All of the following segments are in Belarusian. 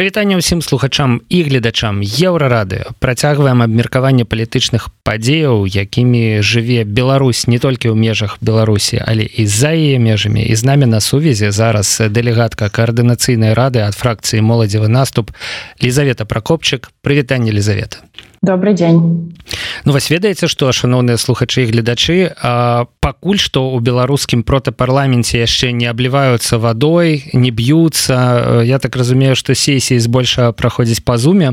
прывітанне ўсім слухачам і гледачам еўрарады працягваем абмеркаванне палітычных падзеяў якімі жыве Беларусь не толькі ў межах Беларусі але і за яе межамі. І з намі на сувязі зараз дэлегатка каардынацыйнай рады ад фракцыі моладзевы наступ лізавета прокопчык прывітанне лізавета добрый день. Ну вас ведаеце что шаноўныя слухачы і гледачы пакуль што у беларускім протапарламенце яшчэ не абліваюцца вадой не б'юцца я так разумею что сесіі збольша праходзіць па зуме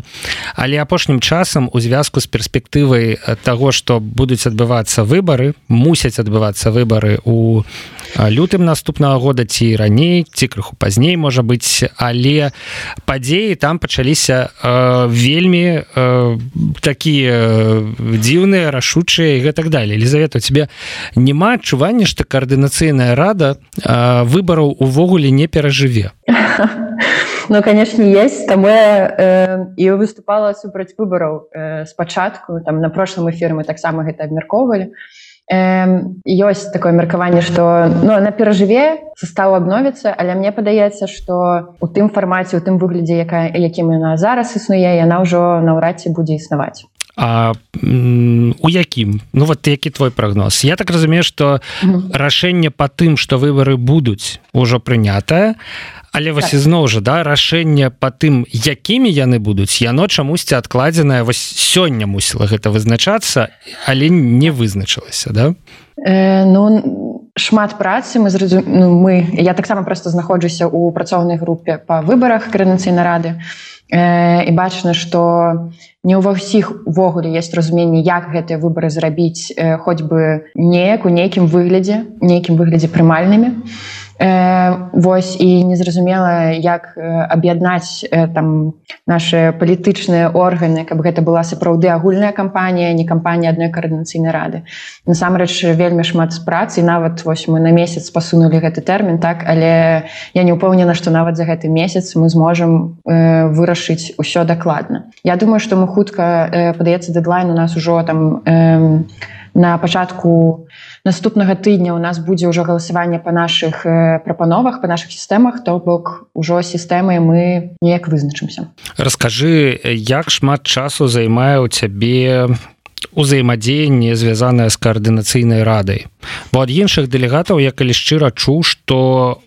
але апошнім часам у звязку з перспектывай того что будуць адбывацца выбары мусяць адбывацца выбары у лютым наступнага года ці раней ці крыху пазней можа быць але падзеі там пачаліся э, вельмі э, такія дзіўныя рашучыя і гэтак далее Лізавета у тебе няма адчування што каардынацыйная рада выбараў увогуле не перажыве? Ну конечно есть там э, і выступала супраць выбараў э, спачатку. Там на прошлым эфіры мы таксама гэта абмяркоўвалі ёсць такое меркаванне что ну она перажыве состав обновіцца але мне падаецца что у тым фармаце у тым выглядзе якая якім яна зараз існуе яна ўжо наўрад ці будзе існаваць А у якім? Ну вот які твой прогноз? Я так разумею что рашэнне по тым что выборы будуць ужо прынятае але вось так. ізноў жа да рашэнне по тым якімі яны будуць яно чамусьці адкладзеная вось сёння мусіла гэта вызначацца але не вызначылася да э, ну шмат працы мы зразу ну, мы я таксама просто знаходжуся у працоўнай групе по выборах каранацыйнай рады э, і бачна что не ўва ўсіх увогуле есть разуменне як гэтыя выборы зрабіць э, хоць бы неяк у нейкім выглядзе нейкім выглядзе прымальнымі і Э, вось і незразумела як аб'яднаць э, там наши палітычныя органы каб гэта была сапраўды агульная кампанія не кампанія адной каардынацыйнай рады. Насамрэч вельмі шмат з працы нават вось мы на месяц пасунули гэты тэрмін так але я не упэўнена што нават за гэты месяц мы зможам э, вырашыць усё дакладна. Я думаю што мы хутка э, падаецца дэдлайн у нас ужо там э, на пачатку на наступнага тыдня у нас будзе ўжо галасаванне по наших э, прапановах по наших сістэмах то бок ужо сістэмы мы неяк вызначымся. Расскажы як шмат часу займае у цябе узаемадзеянне звязанае з каардынацыйнай радай? Бо ад іншых дэлегатаў я калі шчыра чуў что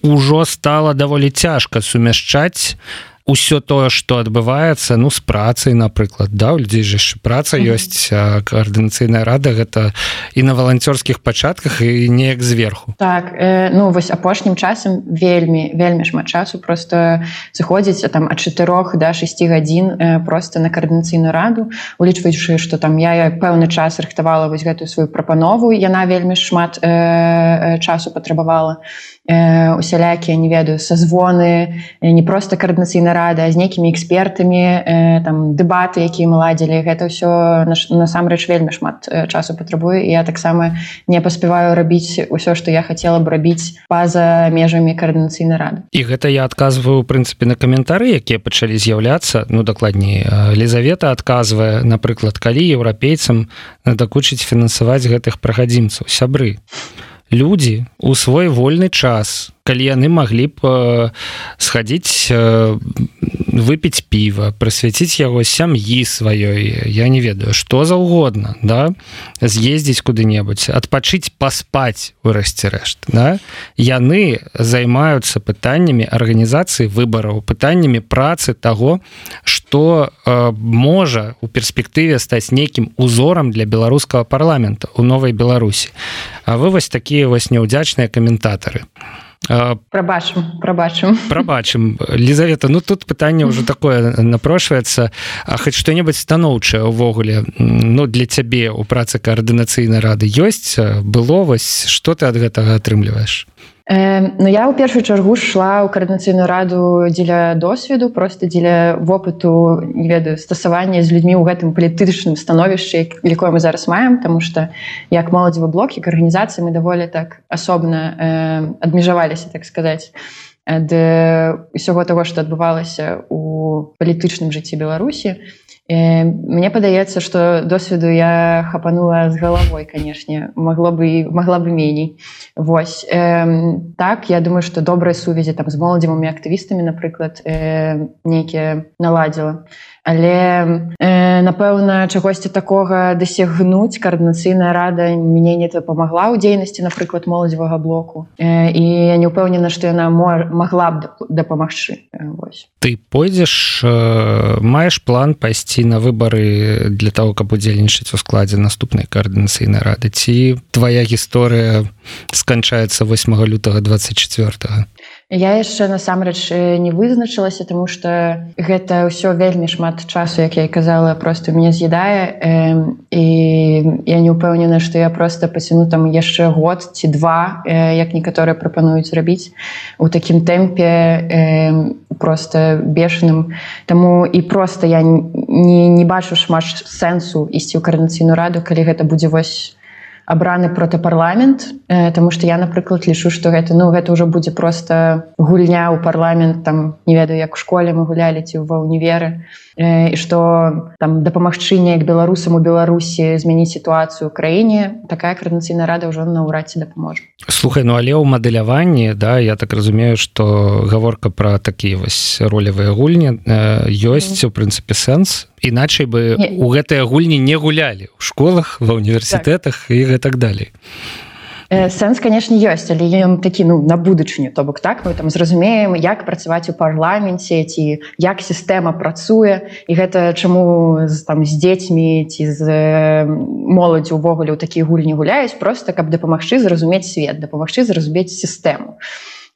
ўжо стала даволі цяжка сумяшчаць ўсё тое что адбываецца ну з працай напрыклад да у людзей же праца ёсць каардынацыйная рада гэта і на валанцёрскіх пачатках і неяк зверху. Так э, ну вось апошнім часам вельмі вельмі шмат часу просто сыходзіць там ад чатырох до да, 6 гадзін э, просто на каардынацыйную раду улічваючы что там я пэўны час рыхтавала вось гэтую сваю прапанову яна вельмі шмат э, часу патрабавала. Э, усялякія не ведаю созвоны э, не просто каардынацыйна рада з нейкімі экспертамі э, там дэбаты якія мы ладзілі. Гэта ўсё насамрэч вельмі шмат часу патрабую я таксама не паспяваю рабіць усё што я хацела б рабіць па-за межамі каардынацыйнай рады. І гэта я адказваю прынцыпе на каментары якія пачалі з'яўляцца. Ну дакладней лізавета адказвае напрыклад калі еўрапейцам надакучыць фінансаваць гэтых прахадзімцаў сябры людзі у свой вольны час калі яны маглі б э, схадзіць э, выпіць піва прысвяціць яго сям'і сваёй я не ведаю что заўгодна да з'ездзіць куды-небудзь адпачыць паспаць вырасці рэшт да? яны займаюцца пытаннямі арганізацыі выбараў пытаннямі працы того что э, можа у перспектыве стаць нейкім узорам для беларускага парламента у новай беларусі А вы вось такія вось няўдзячныя каментатары. Прабачым прабачым. прабачым. Лізавета ну тут пытанне ўжо такое напрошваецца. А хоць што-небудзь станоўчае ўвогуле ну для цябе у працы каардынацыйнай рады ёсць? Было вось што ты ад гэтага атрымліваеш Ну я ў першую чаргу шла ў каардынацыйную раду дзеля досведу просто дзеля вопыту не ведаю стасавання з людзьмі ў гэтым палітычным становішчы якое мы зараз маем тому что як моладзевы блок як арганізацыі мы даволі так асобна э, адмежаваліся так сказаць ад ўсяго того что адбывалася у палітычным жыцці беларусі Мне падаецца что досведу я хапанула з галавой канешне могло бы могла бы меней. Вось. Э, так я думаю что добрай сувязі там з моладзевымі актывістамі напрыклад э, нейкія наладзіла але э, напэўна чагосьці такога дасягнуць каардынацыйная рада мне не дапамагла ў дзейнасці напрыклад моладзевага блоку. Э, і я не ўпэўнена што яна могла б дапамагчы. Э, ты пойдзеш э, маеш план пайсці на выбары для того каб удзельнічаць у складзе наступнай каардынацыйнай рады? Ці твоя гісторыя сканчаецца 8 лютага 24 Я яшчэ насамрэч не вызначылася, таму што гэта ўсё вельмі шмат часу, як я і казала, просто мяне з'ядае э, і я не ўпэўнена, што я просто пацяну там яшчэ год ці два, э, як некаторыя прапануюць рабіць у такім тэмпе э, просто бешаным. Таму і просто я не, не бачу шмат сэнсу ісці ў карнацыйную раду, калі гэта будзе вось абраны протапарламент э, Таму што я напрыклад лічу што гэта ну гэта ўжо будзе просто гульня ў парламент там не ведаю як у школе мы гулялі ці ва універы і э, што там дапамагчы неяк беларусам у беларусі змяніць сітуацыю ў краіне такая карнацыйная рада ўжо наўрад ці дапаможа слухай ну але ў мадэляванні да я так разумею што гаворка пра такія вось ролевыя гульні э, ёсць у прынцыпе сэнс. Іначай бы у гэтыя гульні не гулялі ў школах ва універсітэтах так. і гэтак далей сэнс конечно ёсць але ён такі ну на будучыню то бок так. Мы там зразумеем як працаваць у парламенце ці як сістэма працуе. І гэта чаму там з дзецьмі ці з моладзі увогуле ў такія гульні гуляюць просто каб дапамагчы зразумець свет дапамагчы зразумець сістэму.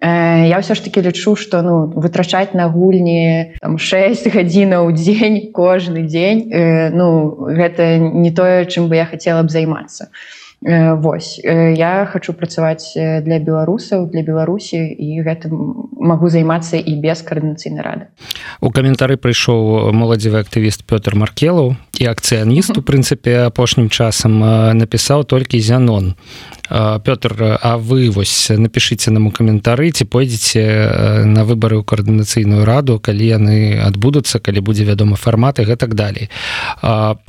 І я ўсё ж таки лічу что ну вытрачаць на гульні там 6 гадзінаў дзень кожны дзень э, ну гэта не тое чым бы я хотела б займацца. э, Вось. Э, я хочу працаваць для беларусаў для беларусі і гэтым магу займацца і без каардынацыйнай рады. У каментары прыйшоў моладзевы актывіст Пётр маркелаў і акцыяніст у прынцыпе апошнім часам напісаў толькі зянон Пётр А вы вось напишите нам у каментары ці пойдзеце на выборы ў коаардынацыйную раду калі яны адбудуцца калі будзе вядома фарматы гэтак далей.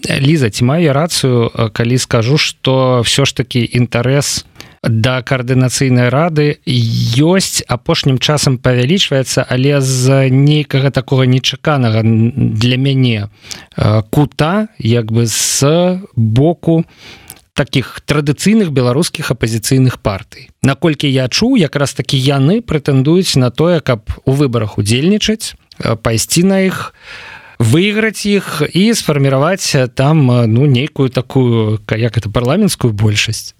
Ліза ці маю рацыю калі скажу что все ж таки інтарэс да каардынацыйнай рады ёсць. Апошнім часам павялічваецца але з нейкага такого нечаканага для мяне кута як бы з боку таких традыцыйных беларускіх апозіцыйных партый. Наколькі я чуў якраз такі яны прэтэндуюць на тое каб у выбарах удзельнічаць пайсці на іх выйграць іх і сфарміраваць там ну нейкую такую як это парламенцкую большасць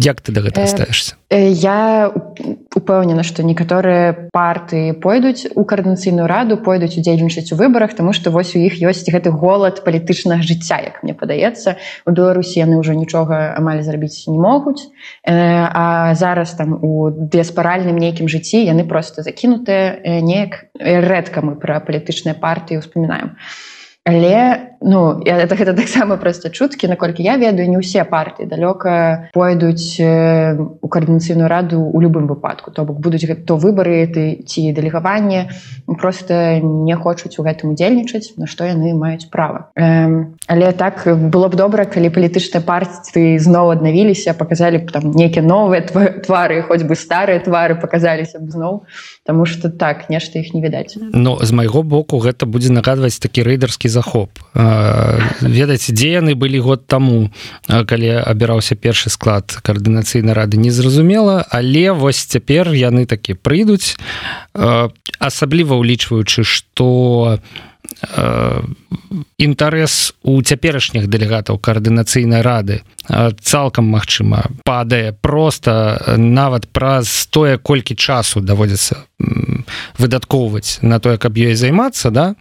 Як ты да гэта ставішся я упэўнена што некаторыя парты пойдуць у каардынацыйную раду пойдуць удзельнічаць у выбарах тому што вось у іх ёсць гэты голад палітычнага жыцця як мне падаецца. У беларусі яны ўжо нічога амаль зрабіць не могуць. А зараз там у дыяспаральным нейкім жыцці яны просто закінутыя неяк рэдка мы пра палітычныя партыі успамінаем але ну я это гэта таксама проста чуткі наколькі я ведаю не ўсе партыі далёка пойдуць э, у каардынацыйную раду у любым выпадку. То бок будуць то выбары ты ці дэлегаванне просто не хочуць у гэтым удзельнічаць на што яны маюць права. Э, але так было б добра калі палітычныя партыі зноў аднавіліся показалі б там нейкія новыя твары хоць бы старыя твары показаліся б зноў Таму что так нешта іх не відаць. Но з майго боку гэта будзе нагадваць такі рэйдарскі захоп. А ведаць дзе яны былі год таму калі абіраўся першы склад каардынацыйнай рады незразумела але вось цяпер яны такі прыйдуць асабліва ўлічваючы што інтарэс у цяперашніх дэлегатаў каардынацыйнай рады цалкам магчыма. Падае просто нават праз тое колькі часу даводзіцца выдаткоўваць на тое каб ёй займацца да?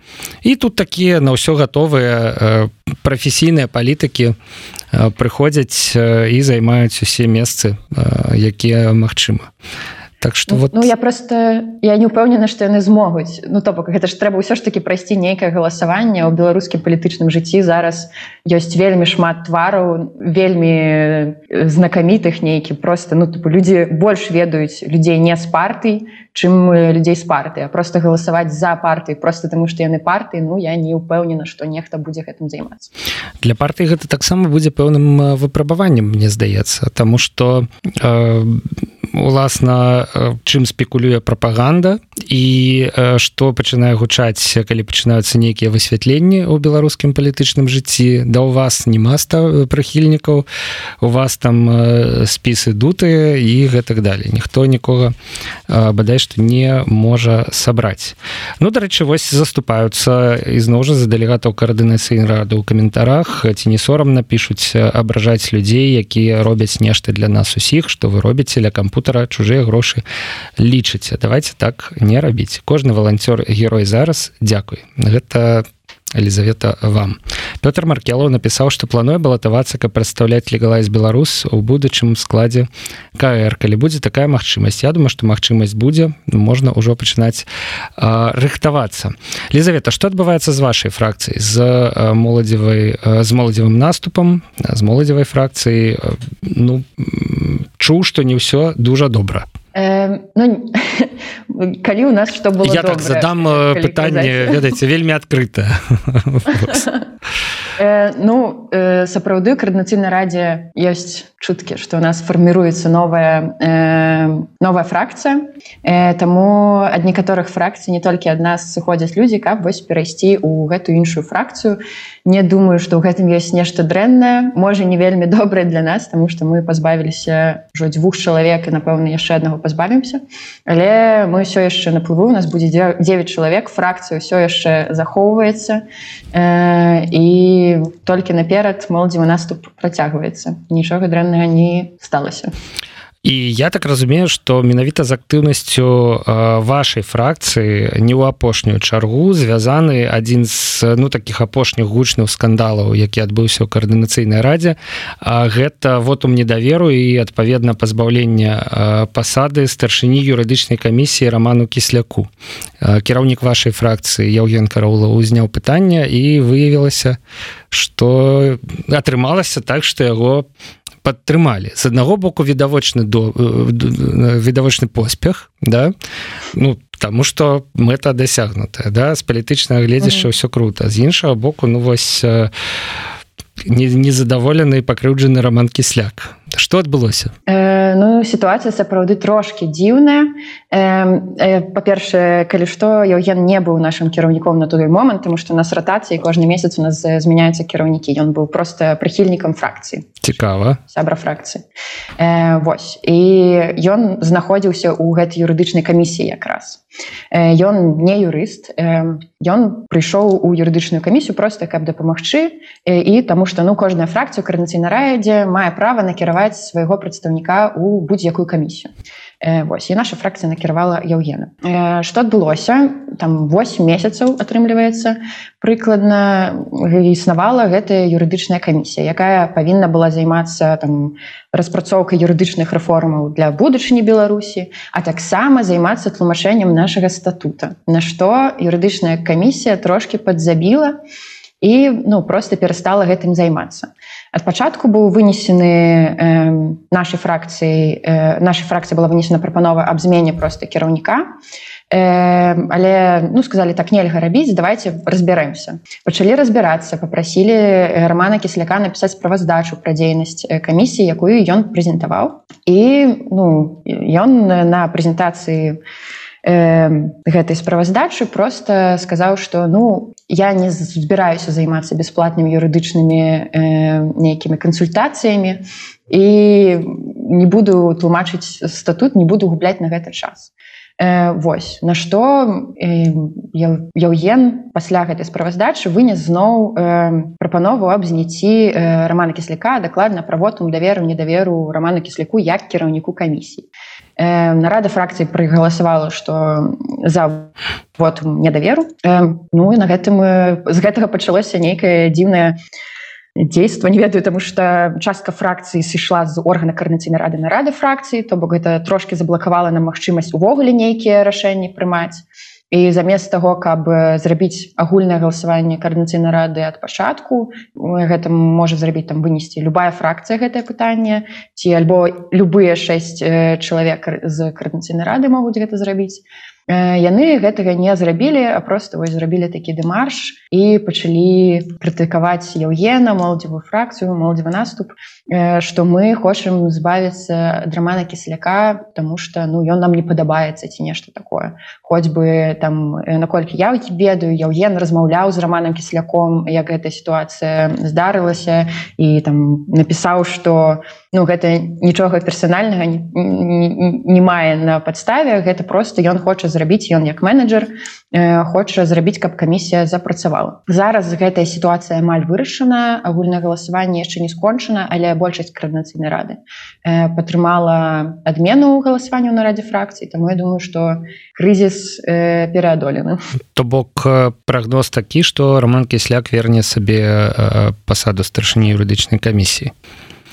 І тут такія на ўсё гатовыя прафесійныя палітыкі прыходзяць і займаюць усе месцы якія магчыма так что вот ну я просто я не упэўнена што яны змогуць ну то бок гэта ж трэба ўсё ж таки прайсці нейкае галасаванне. Ў беларускім палітычным жыцці зараз ёсць вельмі шмат твараў вельмі знакамітых нейкі просто. Ну типу людзі больш ведаюць людзей не з партый чым людзей з парты просто галасаваць за парты просто таму што яны парты ну я не ўпэўнена што нехта будзе гэтым займацца. Для партыі гэта таксама будзе пэўным выпрабаваннем мне здаецца. Тому что э, уласна чым спекулюе прапаганда і што пачынае гучаць калі пачынаюцца нейкія высвятленні ў беларускім палітычным жыцці да у вас нема ста прыхільнікаў у вас там спісы дутыя і гэтак далей ніхто нікога бадай што не можа сабраць. Ну дарэчы вось заступаюцца ізноў жа за дэлегатаў каардынацыйн рады ў каментарах ці не сорамна пішуць абражаць людзей якія робяць нешта для нас усіх што вы робіце ля кампутара чужыя грошы лічыце. Давайте так не рабіць. Кожны валанцёр герой зараз дзякуй. Гэта Елізавета вам. Пётр маркелаў напісаў што плануе балатавацца каб прадстаўляць легалайз беларус у будучым складзе кр калі будзе такая магчымасць Я думаю што магчымасць будзе можна ўжо пачынаць рыхтавацца. Лізавета што адбываецца з вашай фракцыі з моладзевай з моладзевым наступам з моладзевай фракцыі ну чуў што не ўсё дужа добра Э, ну, калі у нас что было я добрае, так задам пытанне ведаеце вельмі адкрыта э, ну э, сапраўды каардынацыйнай радзе ёсць чуткі что у нас фарміруецца новая э, новая фракцыя э, таму ад некаторых фракцый не толькі ад нас сыходзяць людзі каб вось перайсці ў гэтую іншую фракцыю не думаю что ў гэтым ёсць нешта дрэннае можа не вельмі добрае для нас тому что мы пазбавіліся ўжо дзвюх чалавек і напэўна яшчэ аднаго пазбавімся але мы ўсё яшчэ наплыву у нас будзе 9 чалавек фракцыю ўсё яшчэ захоўваецца э, і толькі наперад моладзевы наступ працягваецца. Нічога дрэнна дрэннага не сталася і я так разумею что менавіта з актыўнасцю вашай фракцыі не ў апошнюю чаргу звязаны адзін з ну таких апошніх гучных скандалаў які адбыўся ў каардынацыйнай радзе. Гэта вот у мне даверу і адпаведна пазбаўлення пасады старшыні юрыдычнай камісіі роману кісляку. Кіраўнік вашай фракцыі Яўген караула узняў пытання і выявілася что атрымалася так что яго падтрымалі з аднаго боку відавочны до відавочны поспех да ну тому что мэта дасягнутая да з палітычнага гледзяшча ўсё круто. З іншага боку ну вось незадаволены пакрыўджаны роман кісляк что адбылося э, ну сітуацыя сапраўды трошки дзіўная э, э, па-першае калі што Яўген не быў нашим кіраўніком на той момант тому что нас ратацыі кожны месяц у нас змяняюцца кіраўнікі ён быў просто прыхільнікам фракцыі цікава сябра фракцыі э, Вось і ён знаходзіўся ў гэтай юрыдычнай камісіі якраз ён не юрыст ён прыйшоў у юрыдычную камісію просто каб дапамагчы і таму что ну кожная фракцыя карнацыйна раядзе мае права накіраваць свайго прадстаўніка у будь-якую камісію Вось і наша фракцыя накіравала Яўгена что адбылося там 8 месяцаў атрымліваецца прыкладна існавала гэтая юрыдычная камісія якая павінна была займацца там распрацоўкай юрыдычных рэформаў для будучыні беларусі а таксама займацца тлумачэннем нашага статута. На што юрыдычная камісія трошки подзабіла і ну просто перастала гэтым займацца. Ад пачатку быў вынесены э, нашай фракцыі э, нашай фракцыі была вынесена прапанова аб змене просто кіраўніка. Э, але ну сказали так нельга рабіць давайте разбярэмся пачалі разбірацца попрасілі романа кісляка напісаць справаздачу пра дзейнасць камісіі якую ён прэзентаваў. І ну ён на прэзентацыі э, гэтай справаздачы просто сказаў что ну я не збіраюся займацца бясплатнымі юрыдычнымі э, нейкімі кансультацыямі і не буду тлумачыць статут не буду губляць на гэты час. Э, Вось на што э, Яўген пасля гэтай справаздачы вынес зноў э, прапанову аб зняцці э, романа кісляка дакладна правотум даверу недаверу роману кісляку як кіраўніку камісіі нарада фракцыі прыгаласавала што за вот недаверу. Э, ну і на гэтым з гэтага пачалося нейкае дзіўнае дзейства. Не ведаю тому что частка фракцыі сышла з органа карнацыйнай рады нарады фракцыі то бок гэта трошки заблакавала на магчымасць увогуле нейкія рашэнні прымаць і замест того каб зрабіць агульнае галасаванне каардынацыйнай рады ад пачатку гэта можа зрабіць там вынесці любая фракцыя гэтае пытанне ці альбо любыя шэсць чалавек з каардынацыйнай рады могуць гэта зрабіць яны гэтага не зрабілі а просто вось зрабілі такі дэмарш і пачалі крытыкаваць яўгена моладзевую фракцыю моладзевы наступ што мы хочам збавіцца драмана кісляка тому что ну ён нам не падабаецца ці нешта такое. Хоць бы там наколькі я ведаю яўген размаўляў з раманам кісляком як гэта сітуацыя здарылася і там напісаў что ну гэта нічога персанальнага не, не, не мае на падставе гэта просто ён хоча зрабіць ён як менеджер э, хоча зрабіць каб камісія запрацавала. Зараз гэтая сітуацыя амаль вырашана агульнае галасаванне яшчэ не скончана але большасць краднацыйнай рады э, падтрымала адмену галасаванню на радзе фракцыі тому я думаю что крызіс э, пераадолены. То бок э, прагноз такі что роман кісляк верне сабе э, пасаду старшыні юрыдычнай камісіі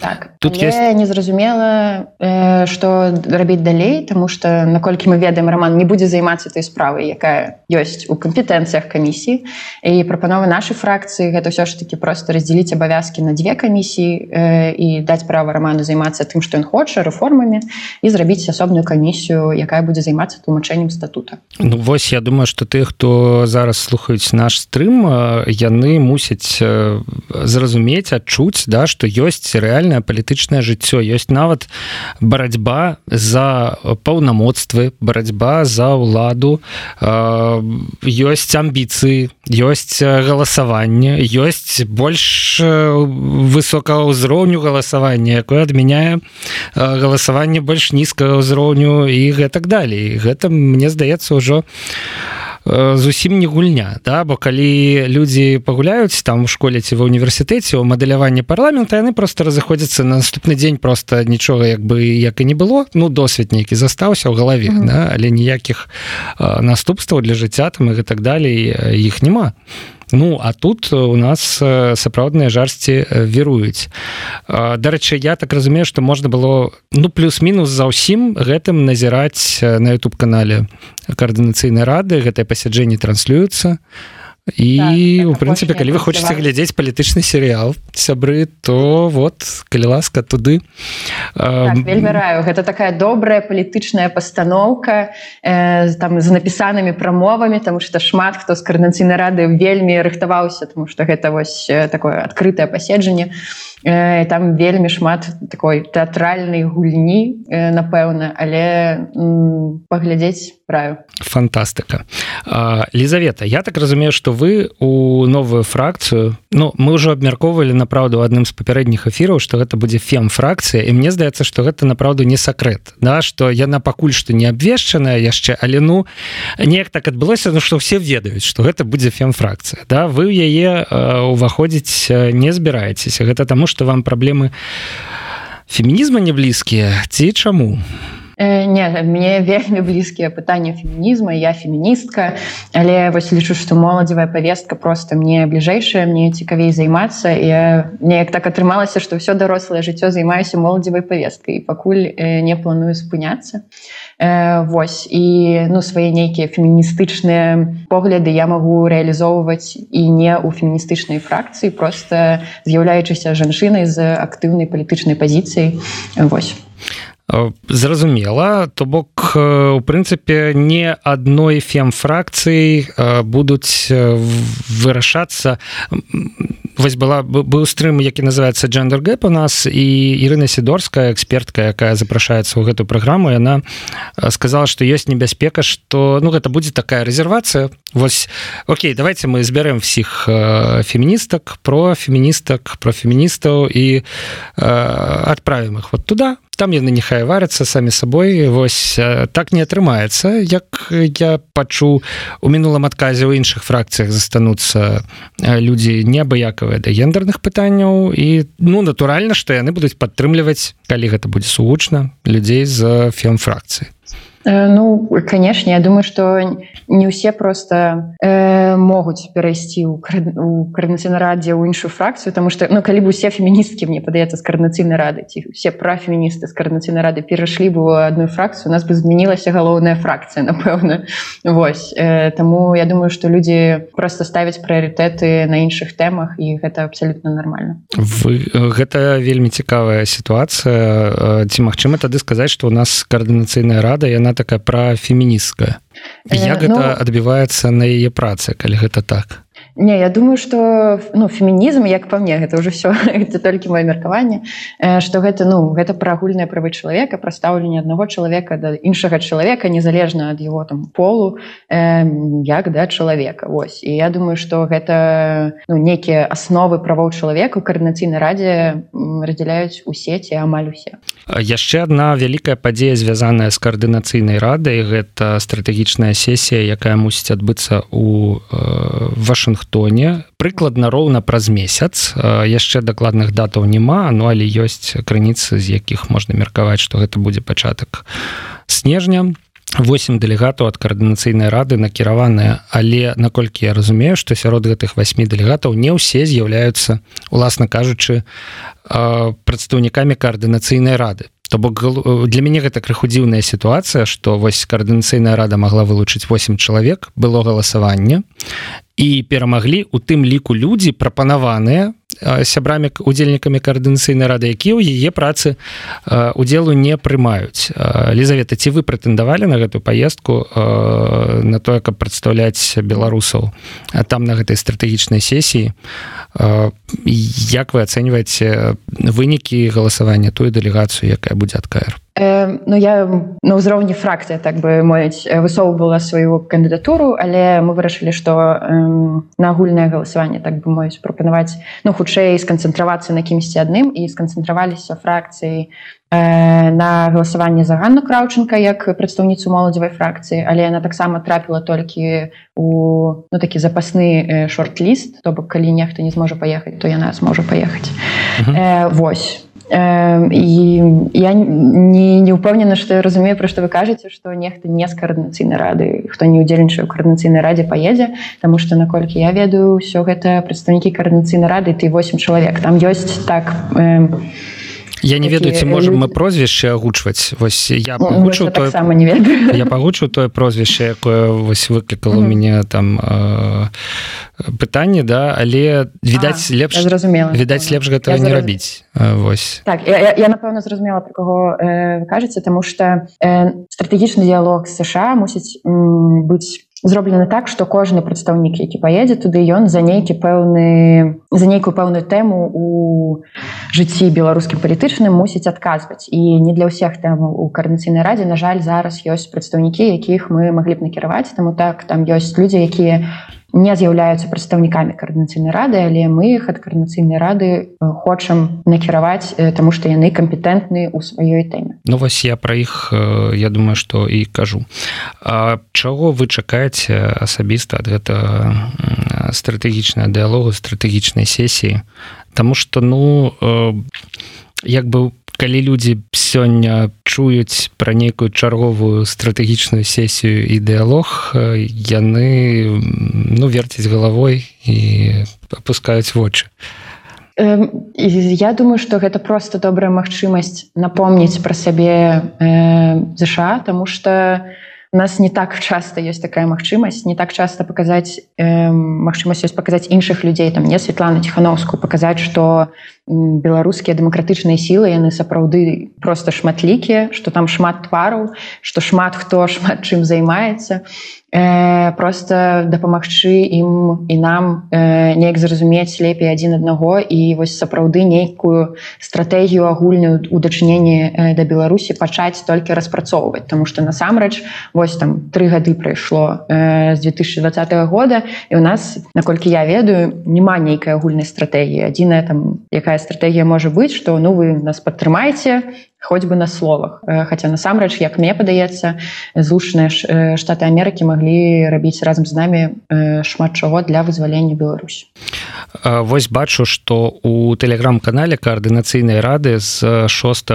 так. Тут есть незразумела э, что рабіць далей тому что наколькі мы ведаем роман не будзе займацца той справай якая ёсць у кампетэнцыях камісіі і прапановы нашай фракцыі гэта ўсё ж таки просто раздзеліць абавязки на две камісіі э, і даць права роману займацца тым что ён хоча рэформамі і зрабіць асобную камісію якая будзе займацца тлумачэннем статута. Ну, Вось я думаю что ты хто зараз слухаюць наш стрым яны мусяць зразумець адчуць да что ёсць реально рэальнае палітычнае жыццё ёсць нават барацьба за паўнамоцтвы барацьба за ўладу ёсць амбіцыі ёсць галасаванне ёсць больш высокага ўзроўню галасавання якое адмяняе галасаванне больш нізкага ўзроўню і гэтак далей гэта мне здаецца ўжо у Э, зусім не гульня да бо калі людзі пагуляюць там у школе ці ва універсітэце у мадэляванні парламента яны просто разыходзяцца на наступны дзень просто нічога як бы як і не было ну досвед нейкі застаўся ў галаве mm -hmm. да? але ніякіх наступстваў для жыцця там і гэтак далей іх няма то Ну а тут у нас сапраўдныя жарсці віруюць Дарэчы я так разумею што можна было ну плюс-мінус за ўсім гэтым назіраць на youtube канале каардынацыйнай рады гэтае пасяджэнне транслююцца і у прынцыпе калі вы хочаце глядзець палітычны серыял сябры то вот калі ласка туды так, вельмі раю гэта такая добрая палітычная пастаноўка э, там з напісанымі прамовамі там што шмат хто з карнацыйнай рады вельмі рыхтаваўся тому что гэта вось такое адкрытае паседжанне э, там вельмі шмат такой тэатральнай гульні э, напэўна але паглядзець раю фантастыка. Лізавета я так разумею что вы у новую фракцыю Ну мы ўжо абмяркоўвалі направду адным з папярэдніх эфіраў что гэта будзе фем фракцыя і мне здаецца что гэта направду не сакрэт да что яна пакуль что не абвешчаная яшчэ але ну неяк так адбылося Ну что все ведаюць что гэта будзе фем фракцыя да. Вы яе уваходзіць не збіраецеся. Гэта таму что вам праблемы фемінізма не блізкія ці чаму не мне вельмі блізкія пытанні фемінізма я феміністка але вось лічу што моладзевая повестка просто мне бліжэйшая мне цікавей займацца. Я неяк так атрымалася што ўсё дарослае жыццё займаюся моладзевай повесткай пакуль э, не планую спыняцца. Э, Вось і ну свае нейкія феміністычныя погляды я магу рэалізоўваць і не ў феміністычнай фракцыі просто з'яўляючыся жанчынай з актыўнай палітычнай пазіцыяй. Вось зразумела. То бок у прынцыпе не адной фем фракцыі будуць вырашацца вось была быў стрым які называется джендер гэп у нас і Ірына сидорская экспертка якая запрашаецца ў гэтую праграму яна сказала что ёсць небяспека что ну гэта будзе такая резервацыя Вось Окей давайте мы збярэм всіх феміністак про феміністак про феміністаў і адправім их вот туда там яны нехай варацца самі сабой восьось так не атрымаецца як я пачу у мінулым адказе ў іншых фракцыях застануцца людзі неабыякавыя да гендерных пытанняў. І ну натуральна што яны будуць падтрымліваць калі гэта будзе сугучна людзей з фем фракцыі ну конечно я думаю что не ўсе просто э, могуць перайсці ў карнацыйнай радзе ў іншую фракцыю тому что ну калі бы усе феміністкі мне падаецца з карнацыйнай рады ці все пра феміністы з карнацыйнай рады перайшлі бы одну фракцыю у нас бы змянілася галоўная фракцыя напэўна. Вось э, Таму я думаю что людзі просто ставяць прыярытэты на іншых тэмах і гэта абсолютно нормально. Вы гэта вельмі цікавая сітуацыя. Ці магчыма тады сказаць что у нас каардынацыйная рада яна такая пра феміністкая як гэта ну, адбіваецца на яе працы калі гэта так Не я думаю что ну фемінізм як по мне гэта уже все это толькі мое меркаванне что гэта ну гэта пра агульныя правы чалавека прадстаўленне аднаго чалавека да іншага чалавека незалежна ад его там полу э, як да чалавека. Вось. І я думаю что гэта ну, нейкія асновы правоў чалавека каардынацыйнай радзе раздзяляюць у сеці амаль усе. Яшчэ одна вялікая падзея звязаная з каардынацыйнай радай гэта стратэгічная сесія якая мусіць адбыцца у э, вашингтон вашингтоне прыкладна роўна праз месяц. Яшчэ дакладных датаў няма ну але ёсць крыніцы з якіх можна меркаваць што гэта будзе пачатак снежня. 8 дэлегатаў ад каардынацыйнай рады накіраваныя але наколькі я разумею што сярод гэтых восьми дэлегатаў не ўсе з'яўляюцца уласна кажучы прадстаўнікамі каардынацыйнай рады то бок для мяне гэта крыху дзіўная сітуацыя што вось каардынацыйная рада могла вылучыць 8 чалавек было галасаванне і перамаглі у тым ліку людзі прапанаваныя сябрамі удзельнікамі каардынацыйнай рады якія ў яе працы удзелу не прымаюць лізавета ці вы прэтэндавалі на гэтую паездку на тое каб прадстаўляць беларусаў там на гэтай стратэгічнай сесіі як вы ацэньваеце вынікі галасавання тую дэлегацыю якая будзе ад кр Ну я на ўзроўні фракцыя так бы моць высоўвала сваю кандыдатуру але мы вырашылі што на агульнае галасаванне так бы моюць прапанаваць ну хутчэй сканцэнтравацца на кімсьці адным і сканцэнтраваліся фракцыі на галасаванне за Ганну краўчынка як прадстаўніцу моладзевай фракцыі але яна таксама трапіла толькі у ну, такі запасны шорт-ліст то бок калі нехта не зможа паехаць то яна зможа паехаць uh -huh. э, восьось і я не, не ўпэўнена што я разумею пра што вы кажаце што нехта не з каардынацыйнай рады хто не удзельнічае ў каардынацыйнай радзе паедзе Таму што наколькі я ведаю ўсё гэта прадстаўнікі каардынацыйнай рады ты 8 чалавек там ёсць так э, я не ведаю ці можем мы прозвішча агучваць. Вось я ну, пагучу тое сама не ведаю. я пагучу тое прозвішча якое вось выклікала у мяне там э, пытанне да але відаць лепш зразумела відаць лепш гэтага не рабіць. Восьось так я, я, я напэўна зразумела про каго э, кажаце тому что э, стратэгічны дыялог сша мусіць быць зроблена так что кожны прадстаўнік які паедзе туды ён за нейкі пэўны за нейкую пэўную тэму у жыцці беларускім палітычным мусіць адказваць і не для ўсіх там у каарнацыйнай радзе на жаль зараз ёсць прадстаўнікі якіх мы маглі б накіраваць. Таму так там ёсць людзі якія не з'яўляюцца прадстаўнікамі каардынацыйнай рады але мы іх ад каардынацыйнай рады э, хочам накіраваць э, таму што яны кампетэнтны ў сваёй тэме. Ну вось я пра іх э, я думаю што і кажу. А чаго вы чакаеце асабіста ад гэта стратэгічная дыалогу стратэгічнай сесіі? Таму што ну як бы калі людзі сёння чуюць пра нейкую чарговую стратэгічную сесію і дыалог яны ну верціць галавой і опускаюць вочы. Я думаю что гэта просто добрая магчымасць напомніць пра сябе э, ЗША тому что у нас не так часто есть такая магчымасць не так часто показаць э, магчымасць ёсць показаць іншых людзей там не Светлану тихохановскую показаць что у беларускія дэмакратычныя сілы яны сапраўды просто шматлікія что там шмат твараў что шмат хто шмат чым займаецца. Э, просто дапамагчы ім і нам э, неяк зразумець лепей адзін аднаго і вось сапраўды нейкую стратэгію агульную у дачыненні э, да беларусі пачаць толькі распрацоўваць. Тому что насамрэч вось там три гады прайшло э, з 2020 года і у нас наколькі я ведаю няма нейкай агульнай стратэгіі. Адзіная там якая такая стратегія можа быць что ну вы нас падтрымаеце хоць бы на словах. Хотя насамрэч як мне падаецца злучаныя штаты Амерыкі маглі рабіць разам з намі шмат чаго для вызвалення Беларусь Вось бачу что у тэлеграм-канале каардынацыйнай рады з 6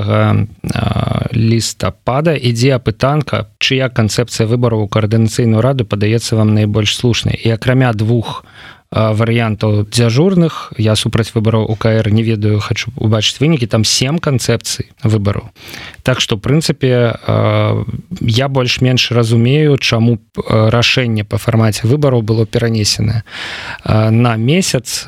лістапада ідзе апытанка чыя канцэпцыя выбараў у каардынацыйную раду падаецца вам найбольш слушнай. І акрамя двух варыянтаў дзяжурных. Я супраць выбараў укр не ведаю хочу убачыць вынікі. Там сем канцэпцый выбару так что прынцыпе я больш-менш разумею чаму рашэнне по фармаце выбараў было перанесена на месяц.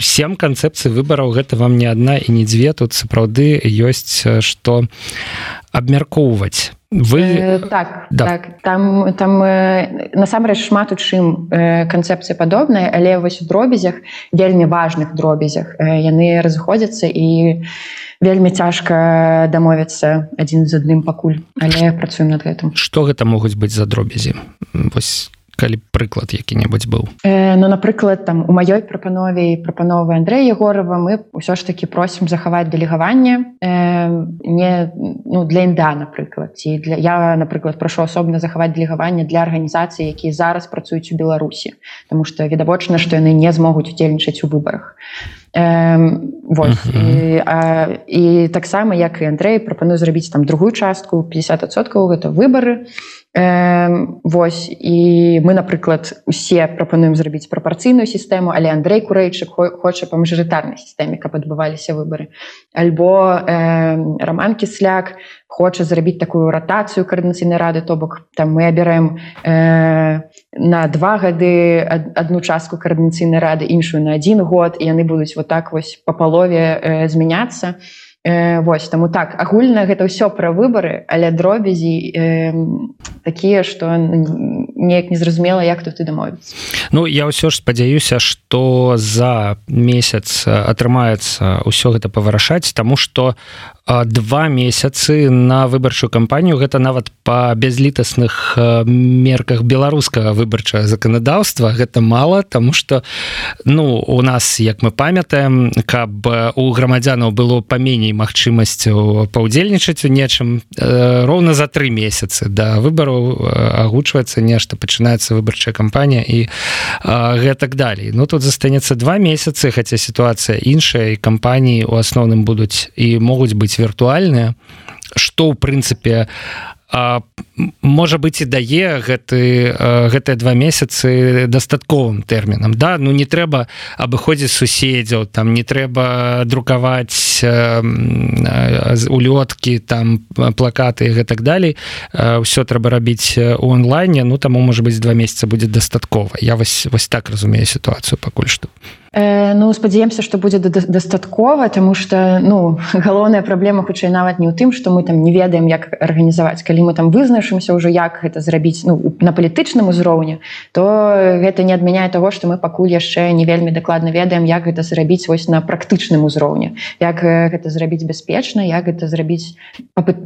Сем канцэпцый выбараў гэта вам не адна і не дзве. Тут сапраўды ёсць что абмяркоўваць вы э, так да. так. Там там э, насамрэч шмат у чым э, канцэпцыя падобная але вось у дробязях вельмі важных дробязях э, яны разыходзяцца і вельмі цяжка дамовіцца адзін з адным пакуль але працуем над гэтым. Что гэта могуць быць за дробязі? Вось калі прыклад які-небудзь быў? Э, ну напрыклад там у маёй прапанове прапановы Андрэя егорова мы ўсё ж таки просім захаваць дэлегаванне э, не ну для інда напрыклад. Ці для я напрыклад прашу асобна захаваць дэлегаванне для арганізацыі якія зараз працуюць у беларусі тому что відавочна што яны не змогуць удзельнічаць у выбарах. Э, вот uh -huh. і, і таксама як і Андрей прапаную зрабіць там другую частку 50соткаў гэта выборы Э, вось і мы напрыклад усе прапануем зрабіць прапарцыйную сістэму але Андрей курэйчык хоча па мажарытарнай сістэме каб адбываліся выбары альбо э, роман кісляк хоча зрабіць такую ратацыю каардынацыйнай рады то бок там мы абіраем э, на два гады одну частку каардынацыйнай рады іншую на один год і яны будуць вот так вось по палове э, змяняцца і Э, вось таму так агульна гэта ўсё пра выбары але дробязі э, такія што неяк незразумела як тут ты дамовіцца. Ну я ўсё ж спадзяюся што за месяц атрымаецца ўсё гэта павырашаць таму што два месяцы на выбарчую кампанію гэта нават по бязлітасных мерках беларускага выбарчага заканадаўства. Гэта мало тому что ну у нас як мы памятаем каб у грамадзянаў было паменей магчымасцю паўдзельнічаць у нечым роўна за три месяцы да выбараў агучваецца нешта пачынаецца выбарчая кампанія і гэтак далей. Ну тут застанецца два месяцы хаця сітуацыя іншая кампаніі у асноўным будуць і могуць быць быць віртуальная что ў прынцыпе можа быть і дае гэты гэтыя два месяцы дастатковым тэрмінам. Да ну не трэба абыходзіць суседзяў там не трэба друкаваць улёткі там плакаты гэтак далей. Ўсё трэба рабіць у онлайне ну таму можа быть два месяца будзе дастаткова. Я вось вось так разумею сітуацыю пакуль што. Э, ну спадзяемся што будзе дастаткова тому что ну галоўная праблема хутчэй нават не ў тым што мы там не ведаем як арганізаваць. Калі мы там вызначымся ўжо як гэта зрабіць ну, на палітычным узроўні то гэта не адмяняе того што мы пакуль яшчэ не вельмі дакладна ведаем як гэта зрабіць вось на практычным узроўні. Як гэта зрабіць бяспечна як гэта зрабіць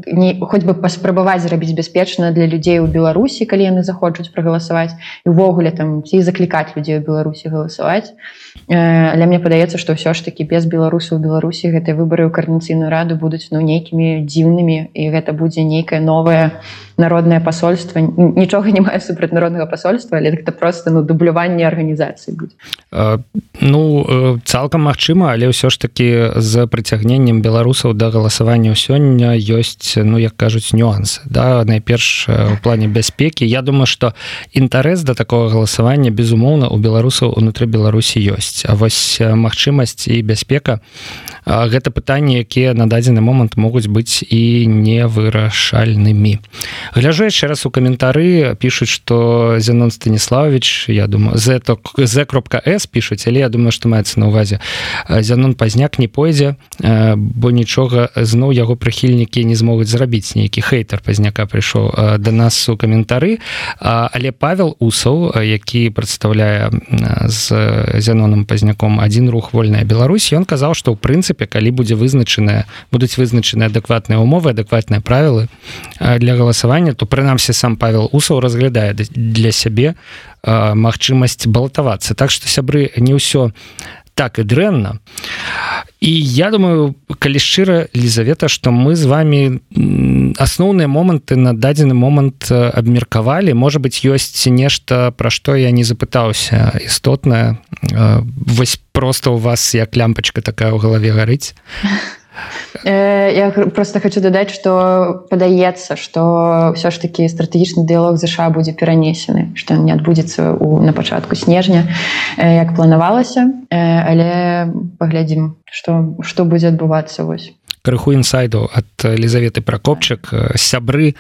не хоць бы паспрабаваць зрабіць бяспечна для людзей у беларусі калі яны захочуць прагаласаваць увогуле там ці заклікаць людзей у беларусі галасаваць. І але мне падаецца што ўсё ж такі без беларусаў беларусі гэтыя выбары ў карнацыйную раду будуць ну нейкімі дзіўнымі і гэта будзе нейкае новае народное посольство нічога не мае супраць народнага посольства але это просто ну дубляванне арганізацыі будзе ну цалкам магчыма але ўсё ж таки з прыцягненнем беларусаў да галасавання сёння ёсць ну як кажуць нюансы да? Найперш у плане бяспекі. Я думаю что інтарэс да такого галасавання безумоўна у беларусаў унутры беларусі ёсць. А вось магчымасць і бяспека гэта пытанні якія на дадзены момант могуць быць і невырашальнымі гляжу яшчэ раз у каментары пишутць что зенон станіславович я думаю z z кропка с пишуць але я думаю что маецца на увазе зянон пазняк не пойдзе бо нічога зноў яго прыхільнікі не змогуць зрабіць нейкі хейтер пазняка прыйшоў до нас у каментары але павел усаў які прадстаўляе з зяноном пазняком один рух. Вольная Беларусь ён казаў что ў прынцыпе калі будзе вызначаная будуць вызначаны адэкватныя умовы адэкватныя правілы для галасавання галасавання то прынамсі сам павел усаў разглядае для сябе магчымасць балатавацца так что сябры не ўсё так і дрэнна і я думаю калі шчыра лізавета что мы з вами асноўныя моманты на дадзены момант абмеркавалі можа быть ёсць нешта пра што я не запытаўся істотна вось просто у вас як лямпачка такая ў галаве гарыць Э, я просто хочу дадаць что падаецца что ўсё ж таки стратэгічны дыялог ЗША будзе перанесены что не адбудзецца у на пачатку снежня э, як планавалася э, але паглядзім что что будзе адбывацца вось крыху інсайду ад лізаветы пракопчык сябры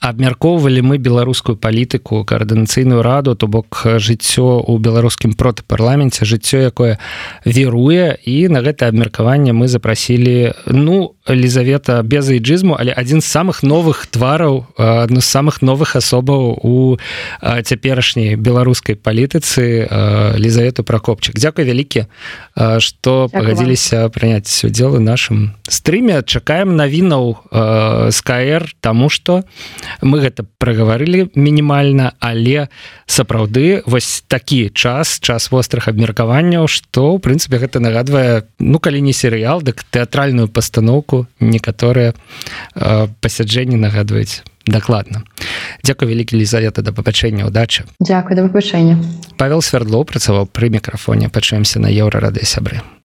абмяркоўвалі мы беларускую палітыку каардынацыйную раду то бок жыццё у беларускім протапарламенце жыццё якое веруе і на гэтае абмеркаванне мы запрасілі ну лізавета без эйджызму але адзін з самых новых твараў адну з самых новых асобаў у цяперашняй беларускай палітыцы лізавету пракопчык Дякуй вялікі што пагадзіліся прыняць удзел у нашым стрыме сёння чакаем навінаў э, КР тому что мы гэта прагаварылі мінімальна але сапраўды вось такі час час вострых абмеркаванняў что ў прынцыпе гэта нагадвае ну калі не серыял дык тэатральную пастаноўку некаторыя э, пасяджэнні нагадваюць дакладна. Дякую вялікі лізавета да папачэння удачы. Дякую да выбачэння Павел свердло працаваў пры мікрафоне. Пачуемся на еўра рады сябры